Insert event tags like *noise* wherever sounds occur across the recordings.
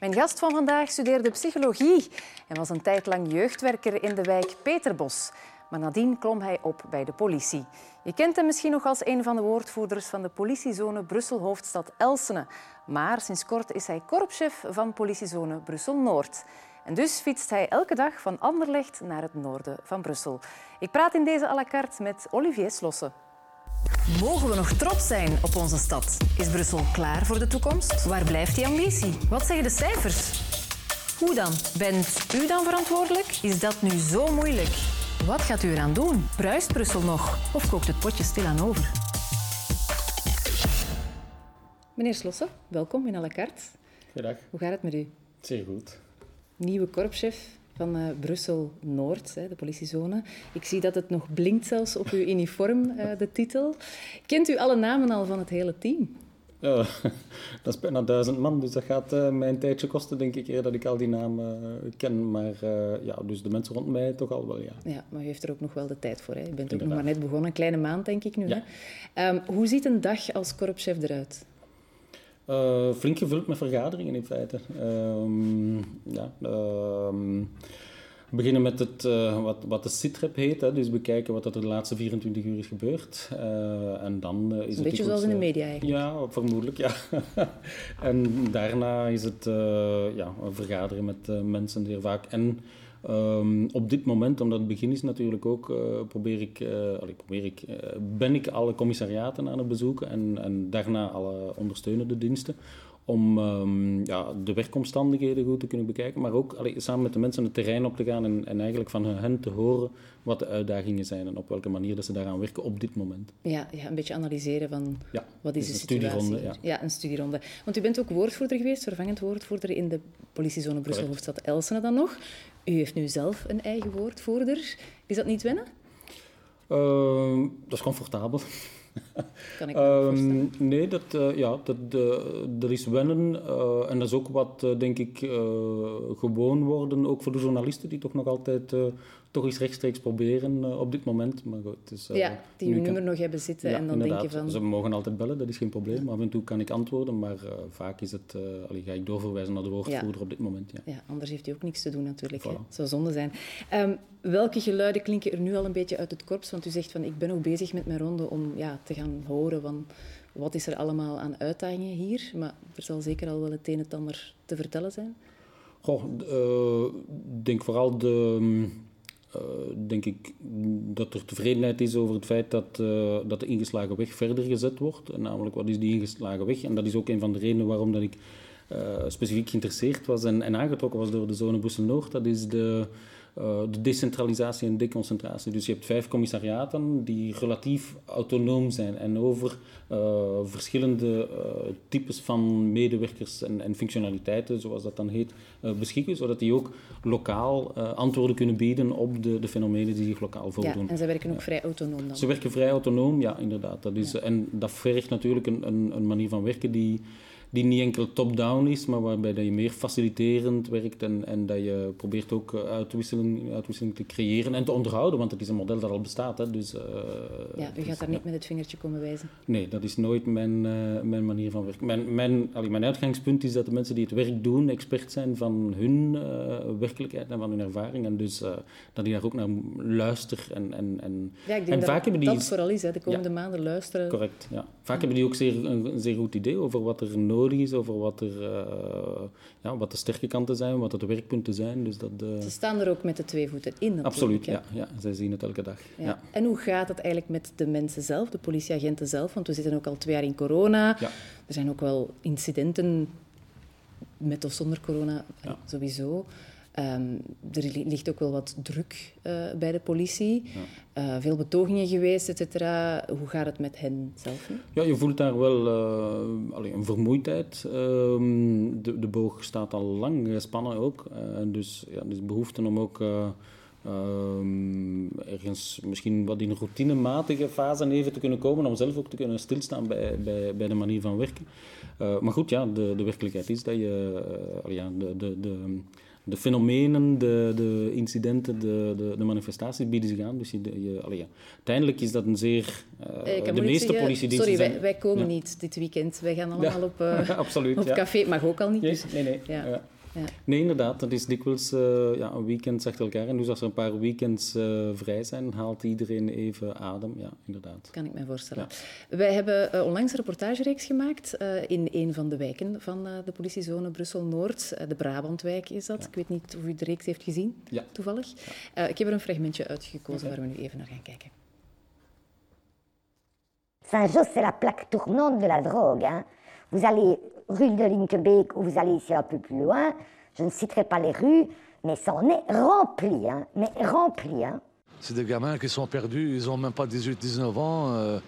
Mijn gast van vandaag studeerde psychologie en was een tijd lang jeugdwerker in de wijk Peterbos. Maar nadien klom hij op bij de politie. Je kent hem misschien nog als een van de woordvoerders van de politiezone Brussel-Hoofdstad Elsene. Maar sinds kort is hij korpschef van politiezone Brussel-Noord. En dus fietst hij elke dag van Anderlecht naar het noorden van Brussel. Ik praat in deze à la carte met Olivier Slossen. Mogen we nog trots zijn op onze stad? Is Brussel klaar voor de toekomst? Waar blijft die ambitie? Wat zeggen de cijfers? Hoe dan? Bent u dan verantwoordelijk? Is dat nu zo moeilijk? Wat gaat u eraan doen? Bruist Brussel nog? Of kookt het potje stilaan over? Meneer Slossen, welkom in à la carte. Goedendag. Hoe gaat het met u? Zeer goed. Nieuwe korpschef van uh, Brussel-Noord, de politiezone. Ik zie dat het nog blinkt zelfs op uw uniform, uh, de titel. Kent u alle namen al van het hele team? Ja, *laughs* dat is bijna duizend man, dus dat gaat uh, mij een tijdje kosten, denk ik, eer dat ik al die namen ken. Maar ja, dus de mensen rond mij toch al wel, ja. Ja, maar u heeft er ook nog wel de tijd voor. Hè? U bent Inderdaad. ook nog maar net begonnen, een kleine maand denk ik nu. Ja. Hè? Um, hoe ziet een dag als korpschef eruit? Uh, flink gevuld met vergaderingen in feite. Um, ja, uh, we beginnen met het, uh, wat, wat de SITREP heet, hè, dus bekijken wat er de laatste 24 uur is gebeurd. Uh, en dan is een het beetje zoals in de media eigenlijk. Ja, vermoedelijk, ja. *laughs* en daarna is het ja, vergaderen met mensen zeer vaak. En Um, op dit moment, omdat het begin is natuurlijk ook, uh, probeer ik, uh, probeer ik uh, ben ik alle commissariaten aan het bezoeken en, en daarna alle ondersteunende diensten. Om um, ja, de werkomstandigheden goed te kunnen bekijken, maar ook allee, samen met de mensen het terrein op te gaan en, en eigenlijk van hen te horen wat de uitdagingen zijn en op welke manier dat ze daaraan werken op dit moment. Ja, ja een beetje analyseren van ja, wat is dus de situatie. studieronde. Ja. ja, een studieronde. Want u bent ook woordvoerder geweest, vervangend woordvoerder in de politiezone Brussel-Hoofdstad Elsene dan nog. U heeft nu zelf een eigen woordvoerder. Is dat niet wennen? Uh, dat is comfortabel. *laughs* Kan ik voorstellen. Nee, dat, uh, ja, dat, uh, er is wennen. eh, en dat is ook wat, denk ik, gewoon worden. Ook voor de journalisten die toch nog altijd toch eens rechtstreeks proberen op dit moment. Maar goed, is, ja, die uw nummer nog hebben zitten ja, en dan inderdaad. denken van... Ze mogen altijd bellen, dat is geen probleem. Af en toe kan ik antwoorden, maar vaak is het, allee, ga ik doorverwijzen naar de woordvoerder op dit moment. Ja. ja, anders heeft hij ook niks te doen natuurlijk. Voilà. Het zou zonde zijn. Um, welke geluiden klinken er nu al een beetje uit het korps? Want u zegt van, ik ben ook bezig met mijn ronde om ja, te gaan horen van wat is er allemaal aan uitdagingen hier. Maar er zal zeker al wel het een en ander te vertellen zijn. Goh, ik denk vooral de... Uh, denk ik dat er tevredenheid is over het feit dat, uh, dat de ingeslagen weg verder gezet wordt. En namelijk, wat is die ingeslagen weg? En dat is ook een van de redenen waarom dat ik uh, specifiek geïnteresseerd was en, en aangetrokken was door de zone Brussel-Noord. Dat is de, de decentralisatie en deconcentratie. Dus je hebt vijf commissariaten die relatief autonoom zijn en over uh, verschillende types van medewerkers en, en, functionaliteiten, zoals dat dan heet, beschikken, zodat die ook lokaal antwoorden kunnen bieden op de, de fenomenen die zich lokaal voordoen. Ja, en ze werken ook vrij autonoom dan? Ze werken vrij autonoom, ja, inderdaad. Dat is, ja. En dat vergt natuurlijk een, een, een manier van werken die die niet enkel top-down is, maar waarbij dat je meer faciliterend werkt en, en dat je probeert ook uitwisseling, uitwisseling te creëren en te onderhouden, want het is een model dat al bestaat. Hè, dus, uh, ja, u gaat dus, daar niet met het vingertje komen wijzen? Nee, dat is nooit mijn, uh, mijn manier van werken. Mijn, mijn, allee, mijn uitgangspunt is dat de mensen die het werk doen expert zijn van hun uh, werkelijkheid en van hun ervaring en dus dat ik daar ook naar luister en, en, en, ja, ik denk en dat vaak hebben die... dat vooral is, hè, de komende ja, maanden luisteren. Correct, ja. Vaak hebben die ook zeer, een, een zeer goed idee over wat er nodig is, over wat, er, uh, ja, wat de sterke kanten zijn, wat de werkpunten zijn. Dus dat, uh... Ze staan er ook met de twee voeten in Absoluut, hè? ja, ja. Zij zien het elke dag. Ja. Ja. En hoe gaat het eigenlijk met de mensen zelf, de politieagenten zelf? Want we zitten ook al twee jaar in corona. Ja. Er zijn ook wel incidenten, met of zonder corona, Ja. sowieso. Um, er ligt ook wel wat druk uh, bij de politie. Ja. Uh, veel betogingen geweest, et cetera. Hoe gaat het met hen zelf nu? Ja, je voelt daar wel uh, allee, een vermoeidheid. Um, de, de, boog staat al lang gespannen ook. dus, ja, dus behoefte om ook um, ergens misschien wat in een routinematige fase even te kunnen komen. Om zelf ook te kunnen stilstaan bij, bij, bij de manier van werken. maar goed, ja, de, de werkelijkheid is dat je... ja, de, de, de de fenomenen, de, de incidenten, de, de, de, manifestaties bieden zich aan. Dus je, je, allee, ja. uiteindelijk is dat een zeer... Uh, de meeste zeggen, politiediensten Sorry, wij, wij komen niet dit weekend. Wij gaan allemaal op, uh, *laughs* absoluut, op café. Mag ook al niet. Nee, nee. Ja. Ja. Nee, inderdaad. Dat is dikwijls uh, ja, een weekend achter elkaar. En dus als er een paar weekends uh, vrij zijn, haalt iedereen even adem. Ja, inderdaad. Kan ik me voorstellen. Ja. Wij hebben uh, onlangs een reportagereeks gemaakt in een van de wijken van de politiezone Brussel-Noord. de Brabantwijk is dat. Ik weet niet of u de reeks heeft gezien, toevallig. ik heb er een fragmentje uitgekozen okay. waar we nu even naar gaan kijken. Saint-Just, c'est la plaque tournante de la drogue. Hein. Vous allez rue de Linkebeek ou vous allez ici un peu plus loin, je ne citerai pas les rues, mais ça en est rempli, hein, mais rempli. Hein. C'est des gamins qui sont perdus, ils n'ont même pas 18-19 ans. Euh,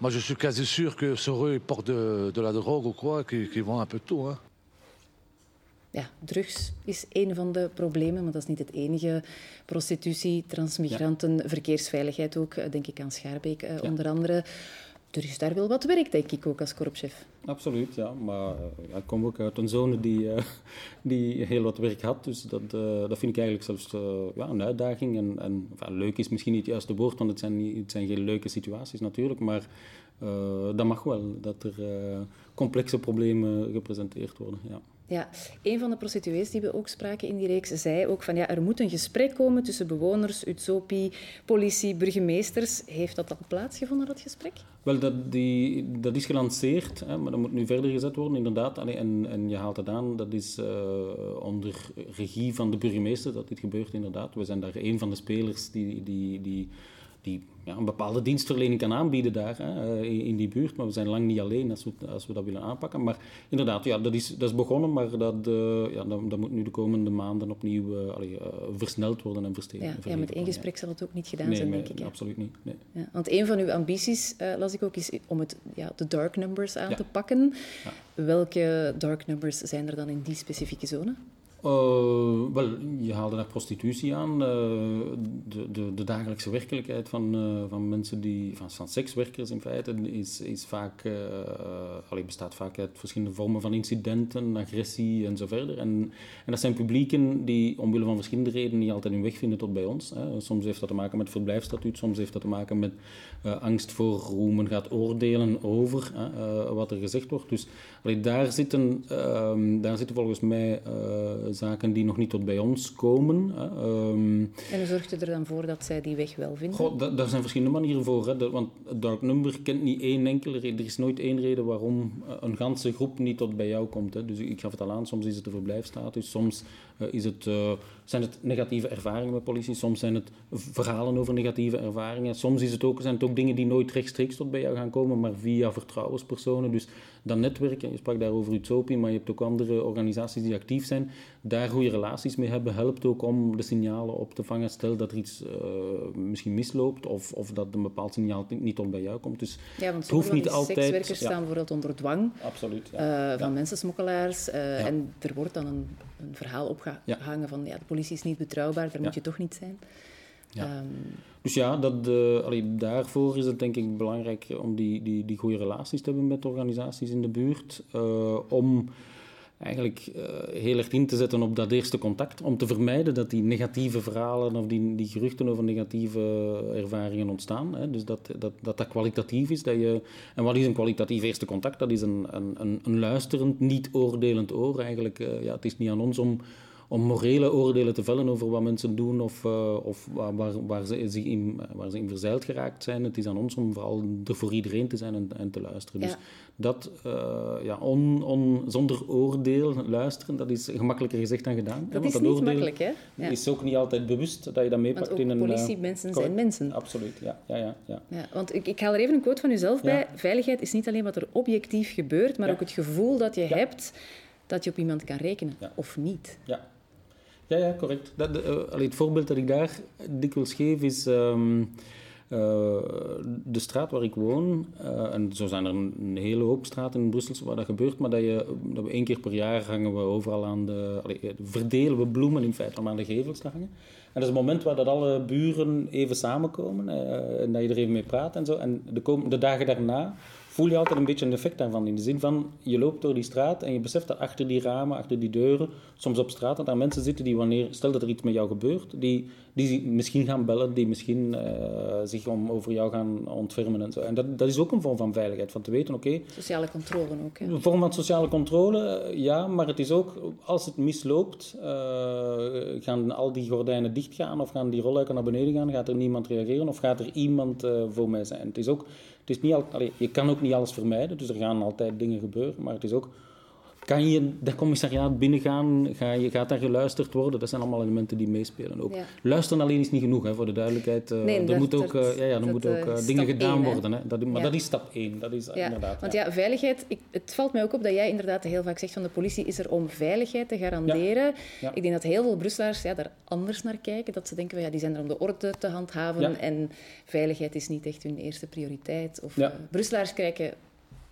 moi, je suis quasi sûr que sur eux, ils portent de, de la drogue ou quoi, qui, qui vont un peu tout. Hein. Ja, drugs is een van de problemen, maar dat is niet het enige. Prostitutie, transmigranten, ja. verkeersveiligheid ook, eh, denk ik aan Schaarbeek uh, ja. onder andere. Er is daar wel wat werk, denk ik, ook als korpschef. Absoluut, ja. Maar uh, ik kom ook uit een zone die, uh, *laughs* die heel wat werk had. Dus dat, uh, dat vind ik eigenlijk zelfs ja, een uitdaging. En, en leuk is misschien niet het juiste woord, want het zijn, niet, het zijn geen leuke situaties natuurlijk. Maar dat mag wel, dat er complexe problemen gepresenteerd worden. Ja. Ja, een van de prostituees die we ook spraken in die reeks zei ook van ja, er moet een gesprek komen tussen bewoners, Utsopi, politie, burgemeesters. Heeft dat al plaatsgevonden, dat gesprek? Wel, dat, die, dat is gelanceerd, hè, maar dat moet nu verder gezet worden, inderdaad. Allee, en, en je haalt het aan, dat is uh, onder regie van de burgemeester dat dit gebeurt, inderdaad. We zijn daar een van de spelers die, die, die die ja, een bepaalde dienstverlening kan aanbieden daar hè, eh, in die buurt. Maar we zijn lang niet alleen als we, als we dat willen aanpakken. Maar inderdaad, ja, dat, is, dat is begonnen, maar dat, uh, ja, dat, dat, moet nu de komende maanden opnieuw uh, allee, versneld worden en verstegen. Ja, ja, met één gesprek zal het ook niet gedaan zijn, denk ik. Hè? absoluut niet. Nee. Ja, want een van uw ambities, las ik ook, is om het, ja, de dark numbers aan te pakken. Welke dark numbers zijn er dan in die specifieke zone? Uh, wel, je haalde daar prostitutie aan. Uh, de, de, de, dagelijkse werkelijkheid van, uh, van mensen die, van, van sekswerkers in feite, is, is vaak, allee, bestaat vaak uit verschillende vormen van incidenten, agressie en zo verder. En, en dat zijn publieken die omwille van verschillende redenen niet altijd hun weg vinden tot bij ons. Hè. Soms heeft dat te maken met verblijfstatuut, soms heeft dat te maken met angst voor hoe men gaat oordelen over wat er gezegd wordt. Dus allee, daar, zitten, ehm, daar zitten volgens mij zaken die nog niet tot bij ons komen. Um, en hoe zorgt u er dan voor dat zij die weg wel vinden? Goh, daar zijn verschillende manieren voor. Hè. Want het dark number kent niet één enkele reden. Er is nooit één reden waarom eh, een ganse groep niet tot bij jou komt. Hè. Dus ik gaf het al aan, soms is het de verblijfstatus, soms is het, uh, zijn het negatieve ervaringen met politie, soms zijn het verhalen over negatieve ervaringen. Soms is het ook, zijn het ook dingen die nooit rechtstreeks tot bij jou gaan komen, maar via vertrouwenspersonen. Dus dat netwerken, je sprak daar over Utopie, maar je hebt ook andere organisaties die actief zijn daar goede relaties mee hebben, helpt ook om de signalen op te vangen. Stel dat er iets uh, misschien misloopt of, of dat een bepaald signaal niet tot bij jou komt. Dus ja, want het hoeft niet altijd. Sekswerkers ja. staan bijvoorbeeld onder dwang Absoluut, ja. uh, van mensensmokkelaars. Uh, en er wordt dan een, een verhaal opgehangen van ja, de politie is niet betrouwbaar, daar moet je toch niet zijn. Ja. Um, dus ja, dat, uh, allee, daarvoor is het denk ik belangrijk om die, die, die goede relaties te hebben met organisaties in de buurt. Uh, om eigenlijk uh, heel erg in te zetten op dat eerste contact, om te vermijden dat die negatieve verhalen of die, die geruchten over negatieve ervaringen ontstaan. Hè. Dus dat, dat, dat dat kwalitatief is. Dat je, en wat is een kwalitatief eerste contact? Dat is een, een, een luisterend, niet oordelend oor. Eigenlijk, uh, ja, het is niet aan ons om om morele oordelen te vellen over wat mensen doen of, uh, of waar, waar, waar, ze, zich in, waar ze in verzeild geraakt zijn. Het is aan ons om vooral er voor iedereen te zijn en, en te luisteren. Dus dat uh, ja, on, on, zonder oordeel luisteren, dat is gemakkelijker gezegd dan gedaan. Dat is dat niet makkelijk, hè? Ja. is ook niet altijd bewust dat je dat meepakt in een... politie, mensen uh, zijn mensen. Absoluut, ja. ja, ja, ja. ja want ik, ik haal er even een quote van uzelf bij. Veiligheid is niet alleen wat er objectief gebeurt, maar ook het gevoel dat je hebt dat je op iemand kan rekenen, of niet. Ja, ja, ja correct. Dat, uh, het voorbeeld dat ik daar dikwijls geef is... Um, uh, de straat waar ik woon, uh, en zo zijn er een, hele hoop straten in Brussel waar dat gebeurt, maar dat, je, dat één keer per jaar hangen we overal aan de... Verdelen we bloemen in feite om aan de gevels te hangen. En dat is het moment waar dat alle buren even samenkomen uh, en dat je er even mee praat en zo. En de, de dagen daarna voel je altijd een beetje een effect daarvan. In de zin van, je loopt door die straat en je beseft dat achter die ramen, achter die deuren, soms op straat, dat daar mensen zitten die wanneer, stel dat er iets met jou gebeurt, die, die misschien gaan bellen, die misschien uh, zich om, over jou gaan ontfermen en zo. En dat, dat is ook een vorm van veiligheid, van te weten, oké... sociale controle ook, hè? Een vorm van sociale controle, ja, maar het is ook, als het misloopt, uh, gaan al die gordijnen dichtgaan of gaan die rolluiken naar beneden gaan, gaat er niemand reageren of gaat er iemand uh, voor mij zijn. Het is ook het is niet al, je kan ook niet alles vermijden, dus er gaan altijd dingen gebeuren. Maar het is ook kan je dat commissariaat binnengaan? Ga je, gaat daar geluisterd worden? Dat zijn allemaal elementen die meespelen ook. Luisteren alleen is niet genoeg, hè, voor de duidelijkheid. Uh, nee, er dat, moet ook, dat, uh, ja, ja, er moeten ook uh, dingen gedaan één, worden. Hè. Dat, maar ja. dat is stap één. Dat is inderdaad. Want ja, veiligheid... Ik, het valt mij ook op dat jij inderdaad heel vaak zegt van de politie is er om veiligheid te garanderen. Ik denk dat heel veel Brusselaars ja, daar anders naar kijken. Dat ze denken, ja, die zijn er om de orde te handhaven en veiligheid is niet echt hun eerste prioriteit. Of Brusselaars kijken...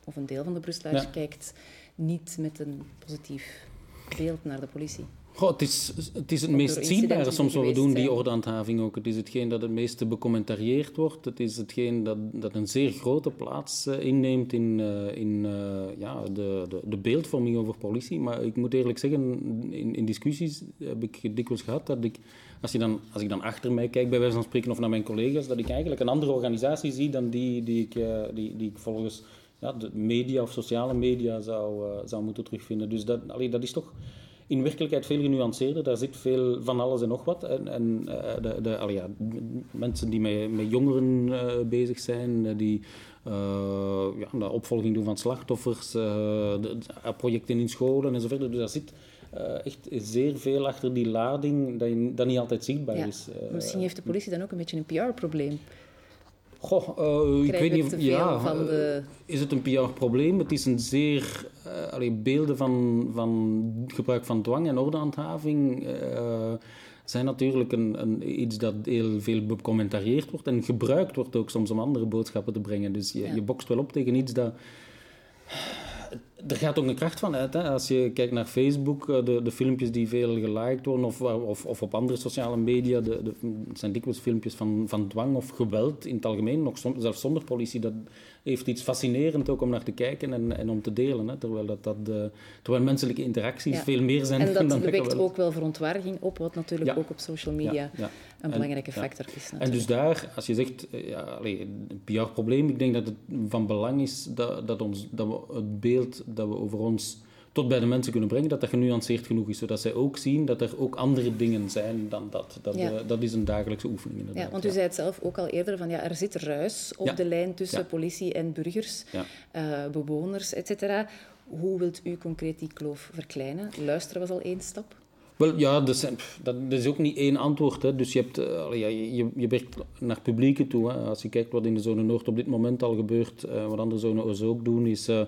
Of een deel van de Brusselaars kijkt niet met een positief beeld naar de politie. Goh, het, is, het is het meest zichtbare soms wat we doen, die ordehandhaving ook. Het is hetgeen dat het meeste becommentarieerd wordt. Het is hetgeen dat, dat een zeer grote plaats uh, inneemt in, uh, in uh, ja, de, de, de, beeldvorming over politie. Maar ik moet eerlijk zeggen, in, in discussies heb ik dikwijls gehad dat ik, als, je dan, als ik dan achter mij kijk, bij wijze van spreken, of naar mijn collega's, dat ik eigenlijk een andere organisatie zie dan die die ik, die, die ik volgens ja, de media of sociale media zou, uh, zou moeten terugvinden. Dus dat, allee, dat is toch in werkelijkheid veel genuanceerder. Daar zit veel van alles en nog wat. En, en uh, de, de, allee, ja, mensen die met, met jongeren uh, bezig zijn, die ja, de opvolging doen van slachtoffers, de, de, projecten in scholen en zo verder. Dus daar zit echt zeer veel achter die lading dat, je, dat niet altijd zichtbaar ja. is. Misschien heeft de politie dan ook een beetje een PR-probleem. Goh, uh, ik weet niet. Ja, van de... is het een PR-probleem? Het is een zeer. Uh, allee, beelden van, van gebruik van dwang en ordehandhaving. Zijn natuurlijk een, een, iets dat heel veel becommentarieerd wordt en gebruikt wordt ook soms om andere boodschappen te brengen. Dus je, ja. je bokst wel op tegen iets dat er gaat ook een kracht van uit. Hè? Als je kijkt naar Facebook, de, de filmpjes die veel geliked worden, of, of, of op andere sociale media, de, de, zijn dikwijls filmpjes van, van dwang of geweld in het algemeen, nog zelfs zonder politie. Dat heeft iets fascinerend ook om naar te kijken en, en om te delen. Hè? Terwijl, dat, dat, uh, terwijl menselijke interacties ja. veel meer zijn en *laughs* dat dan wekt ook wel verontwaardiging op, wat natuurlijk ja. ook op social media een en, belangrijke factor is. Natuurlijk. En dus daar, als je zegt, ja, allee, een PR-probleem, ik denk dat het van belang is dat, dat, ons, dat we het beeld dat we over ons tot bij de mensen kunnen brengen, dat dat genuanceerd genoeg is, zodat zij ook zien dat er ook andere dingen zijn dan dat. Dat, ja. uh, dat is een dagelijkse oefening inderdaad. Ja, want u ja. zei het zelf ook al eerder, van, ja, er zit ruis op Ja. de lijn tussen politie en burgers, eh, bewoners, etc. Hoe wilt u concreet die kloof verkleinen? Luisteren was al één stap. Wel, ja, dat, is ook niet één antwoord. Hè. Dus je, hebt, eh, je, je- werkt naar publieken toe. Hè. Als je kijkt wat in de zone Noord op dit moment al gebeurt, eh, wat andere zones ook doen, is eh,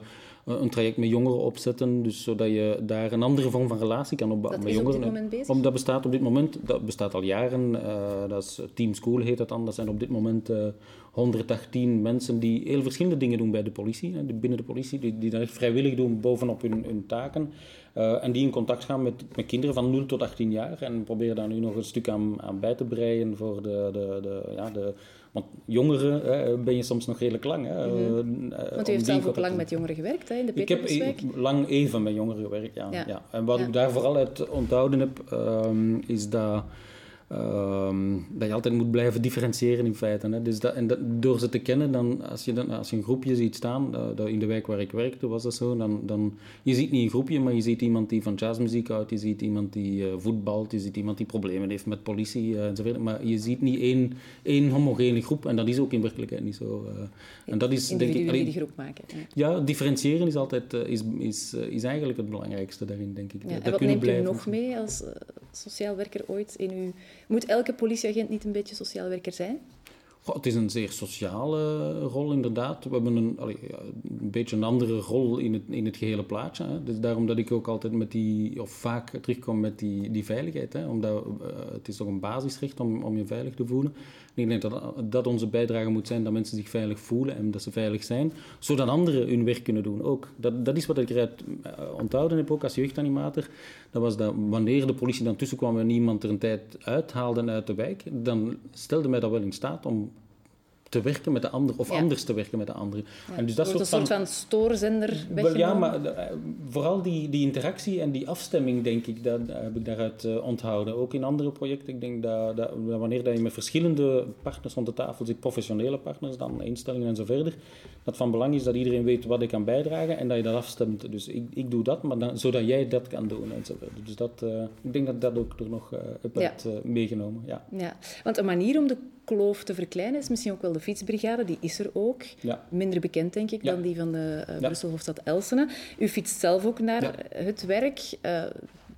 een traject met jongeren opzetten. Dus zodat je daar een andere vorm van relatie kan opbouwen Dat met is op jongeren. dit moment bezig? Om, dat bestaat op dit moment, dat bestaat al jaren. eh, dat is Team School heet dat dan. Dat zijn op dit moment eh 118 mensen die heel verschillende dingen doen bij de politie. Binnen de politie, die, die dat echt vrijwillig doen bovenop hun, hun taken. Eh, en die in contact gaan met, met kinderen van 0 tot 18 jaar. En proberen daar nu nog een stuk aan, aan bij te breien voor de... de, de, ja, de want jongeren hè, ben je soms nog redelijk lang. Hè, Mhm. eh, Want u heeft zelf ook lang te- met jongeren gewerkt hè, in de ik heb e- lang even met jongeren gewerkt, ja. Ja. ja. En wat Ja. ik daar vooral uit onthouden heb, ehm, is dat, ehm, dat je altijd moet blijven differentiëren in feite. Hè. Dus dat, en dat, door ze te kennen, dan, als, je dan, als je een groepje ziet staan, dat, dat in de wijk waar ik werkte was dat zo, dan, dan je ziet niet een groepje, maar je ziet iemand die van jazzmuziek houdt, je ziet iemand die eh, voetbalt, je ziet iemand die problemen heeft met politie eh, enzovoort. Maar je ziet niet één, één homogene groep en dat is ook in werkelijkheid niet zo. eh. en dat is, denk ik, allee, die groep maken. Ja. ja, differentiëren is altijd is, is, is eigenlijk het belangrijkste daarin, denk ik. Ja, en wat neemt u blijven. nog mee als sociaal werker ooit in uw... Moet elke politieagent niet een beetje sociaal werker zijn? Het is een zeer sociale rol, inderdaad. We hebben een, een beetje een andere rol in het, in het gehele plaatje. Hè. Dus daarom dat ik ook altijd met die, of vaak terugkom met die, die veiligheid. Hè. Omdat eh, het is toch een basisrecht om, om je veilig te voelen. Ik denk dat, dat onze bijdrage moet zijn dat mensen zich veilig voelen en dat ze veilig zijn, zodat anderen hun werk kunnen doen ook. Dat, dat is wat ik eruit eh, onthouden heb, ook als jeugdanimator. Dat was dat wanneer de politie dan tussenkwam en iemand er een tijd uithaalde uit de wijk, dan stelde mij dat wel in staat om te werken met de ander of anders te werken met de andere. En dus dat soort een soort van, stoorzender Wel, Ja, maar eh, vooral die, die interactie en die afstemming, denk ik, dat, heb ik daaruit uh, onthouden. Ook in andere projecten, ik denk dat, dat, wanneer dat je met verschillende partners rond de tafel zit, professionele partners, dan instellingen en zo verder, dat van belang is dat iedereen weet wat ik kan bijdragen en dat je dat afstemt. Dus ik, ik doe dat, maar dan, zodat jij dat kan doen en zo verder. Dus dat, uh, ik denk dat dat ook er nog uh, heb ja. meegenomen. Ja. ja, want een manier om de kloof te verkleinen is misschien ook wel de fietsbrigade. Die is er ook. Ja. Minder bekend, denk ik, dan die van de uh, Brussel Hofstad Elsene. U fietst zelf ook naar het werk. Uh,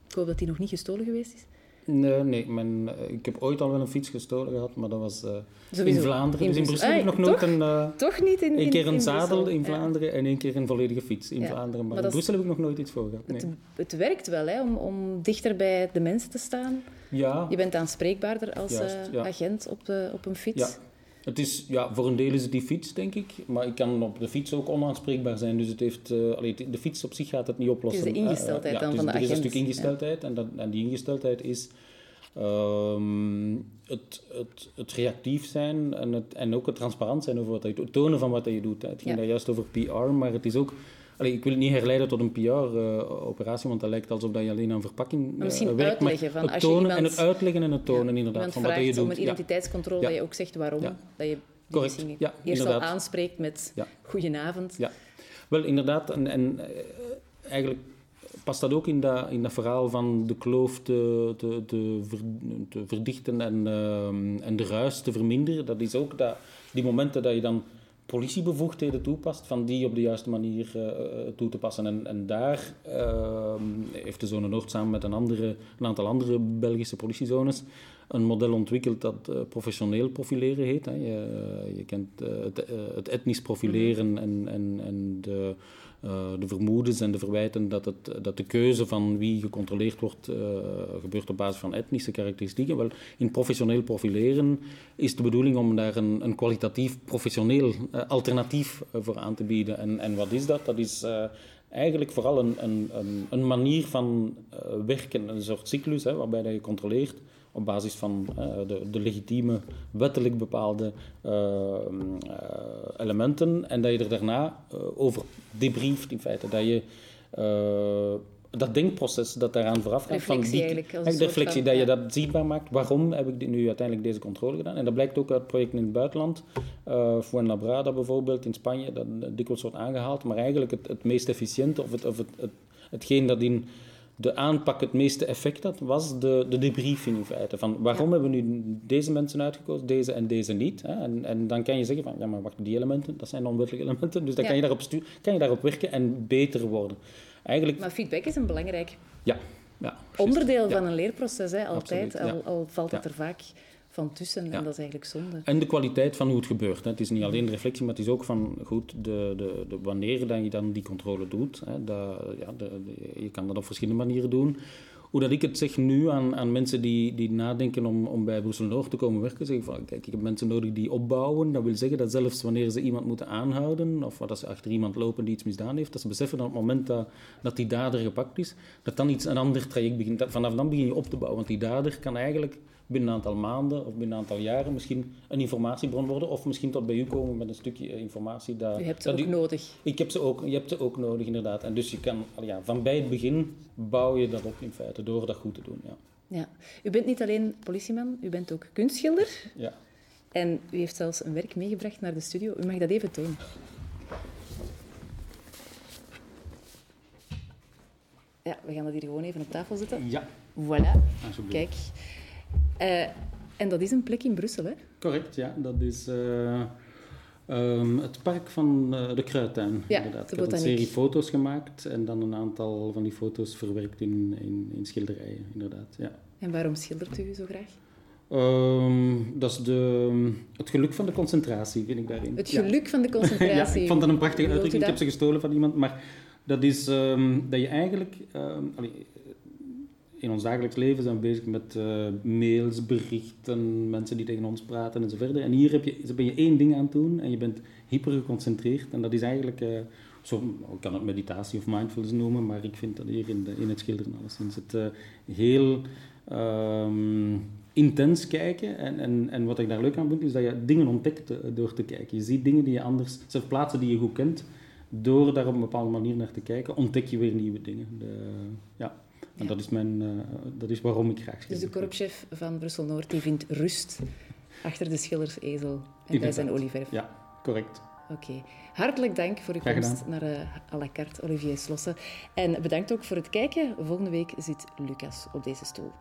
ik hoop dat die nog niet gestolen geweest is. Nee, nee mijn, eh, ik heb ooit al wel een fiets gestolen gehad, maar dat was uh, in Vlaanderen. In dus in Brussel heb ik nog nooit een... Uh, toch niet in, keer een zadel in Vlaanderen en één keer een volledige fiets in Vlaanderen. Maar, maar in Brussel heb ik nog nooit iets voor gehad. Nee. Het, het, werkt wel, hè, om, om dichter bij de mensen te staan. Ja. Je bent aanspreekbaarder als Juist, agent op, de, op een fiets. Het is, ja, voor een deel is het die fiets, denk ik. Maar ik kan op de fiets ook onaanspreekbaar zijn. Dus het heeft, uh, allee, de fiets op zich gaat het niet oplossen. Het is de ingesteldheid uh, ja, dan van de agent. Er is een stuk ingesteldheid. En, dat, en die ingesteldheid is Um, het, het, het, reactief zijn en, het, en ook het transparant zijn over wat je doet. Het tonen van wat je doet. Het ging daar juist over PR, maar het is ook... Allee, ik wil het niet herleiden tot een PR-operatie, uh, want dat lijkt alsof je alleen aan verpakking uh, misschien werkt. Uitleggen van, het tonen en het uitleggen en het tonen ja, inderdaad van wat je doet. om een identiteitscontrole, dat je ook zegt waarom. Dat je Correct. Ja, eerst al aanspreekt met goedenavond. Ja, wel inderdaad. En, en eigenlijk past dat ook in dat, in dat verhaal van de kloof te, te, te, te verdichten en, uh, en de ruis te verminderen? Dat is ook dat, die momenten dat je dan politiebevoegdheden toepast, van die op de juiste manier uh, toe te passen. En, en daar uh, heeft de Zone Noord samen met een, andere, een aantal andere Belgische politiezones een model ontwikkeld dat uh, professioneel profileren heet. Hè. Je, je kent het, het, etnisch profileren -hmm. en, en, en de de vermoedens en de verwijten dat, het, dat de keuze van wie gecontroleerd wordt uh, gebeurt op basis van etnische karakteristieken. Wel, in professioneel profileren is de bedoeling om daar een, een kwalitatief professioneel uh, alternatief voor aan te bieden. En, en wat is dat? Dat is eigenlijk vooral een, een, een manier van werken, een soort cyclus hè, waarbij je controleert op basis van uh, de, de, legitieme, wettelijk bepaalde uh, uh, elementen. En dat je er daarna over debrieft, in feite. Dat je dat denkproces dat daaraan vooraf gaat. Reflectie van die, eigenlijk. de reflectie, dat je dat zichtbaar maakt. Waarom heb ik nu uiteindelijk deze controle gedaan? En dat blijkt ook uit projecten in het buitenland. Uh, Fuenlabrada bijvoorbeeld in Spanje, dat dikwijls wordt aangehaald. Maar eigenlijk het, het meest efficiënte, of, het, of het, het, hetgeen dat in de aanpak het meeste effect had, was de, de debriefing in feite. Van waarom hebben we nu deze mensen uitgekozen, deze en deze niet? Hè? En, en dan kan je zeggen van, ja maar wacht, die elementen, dat zijn onwettelijke elementen, dus dan kan, je daarop kan je daarop werken en beter worden. Eigenlijk... Maar feedback is een belangrijk ja, ja, onderdeel van een leerproces, hè, altijd, al, al, valt het er vaak van tussen. En dat is eigenlijk zonde. En de kwaliteit van hoe het gebeurt. Hè. Het is niet alleen de reflectie, maar het is ook van goed, de, de, de wanneer dat je dan die controle doet. Hè, dat, ja, de, je kan dat op verschillende manieren doen. Hoe dat ik het zeg nu aan, aan mensen die, die nadenken om, om bij Brussel Noord te komen werken, zeg ik van kijk, ik heb mensen nodig die opbouwen. Dat wil zeggen dat zelfs wanneer ze iemand moeten aanhouden, of dat ze achter iemand lopen die iets misdaan heeft, dat ze beseffen dat op het moment dat, dat die dader gepakt is, dat dan iets, een ander traject begint. vanaf dan begin je op te bouwen, want die dader kan eigenlijk binnen een aantal maanden of binnen een aantal jaren misschien een informatiebron worden. Of misschien tot bij u komen met een stukje eh, informatie. Dat, u hebt ze ook nodig. Ik heb ze ook, je hebt ze ook nodig, inderdaad. En dus je kan, ja, van bij het begin bouw je dat op in feite, door dat goed te doen. Ja. Ja. U bent niet alleen politieman, u bent ook kunstschilder. Ja. En u heeft zelfs een werk meegebracht naar de studio. U mag dat even tonen. Ja, we gaan dat hier gewoon even op tafel zetten. Ja. Voilà. Kijk. Uh, en dat is een plek in Brussel, hè? Correct, ja. Dat is uh, um, het park van uh, de Kruidtuin. Ja, inderdaad. Ik heb een serie foto's gemaakt en dan een aantal van die foto's verwerkt in, in, in schilderijen, inderdaad. Ja. En waarom schildert u zo graag? Um, dat is de, het geluk van de concentratie, vind ik daarin. Het geluk ja. van de *laughs* concentratie? ja, ik vond dat een prachtige uitdrukking. Ik heb ze gestolen van iemand, maar dat is um, dat je eigenlijk... Allee, in ons dagelijks leven zijn we bezig met uh, mails, berichten, mensen die tegen ons praten en zo verder. En hier heb je, ben je één ding aan het doen en je bent hyper geconcentreerd. En dat is eigenlijk, uh, zo, ik kan het meditatie of mindfulness noemen, maar ik vind dat hier in, het schilderen alleszins het uh, heel um, intens kijken. En, en, en wat ik daar leuk aan vind, is dat je dingen ontdekt eh, door te kijken. Je ziet dingen die je anders, zelfs plaatsen die je goed kent, door daar op een bepaalde manier naar te kijken, ontdek je weer nieuwe dingen. De, ja. En dat, is mijn, uh, dat is waarom ik graag schilder. Dus de korpschef van Brussel-Noord die vindt rust achter de schildersezel en bij zijn olieverf. Ja, correct. Oké. Hartelijk dank voor uw komst naar uh, à la carte, Olivier Slossen. En bedankt ook voor het kijken. Volgende week zit Lucas op deze stoel.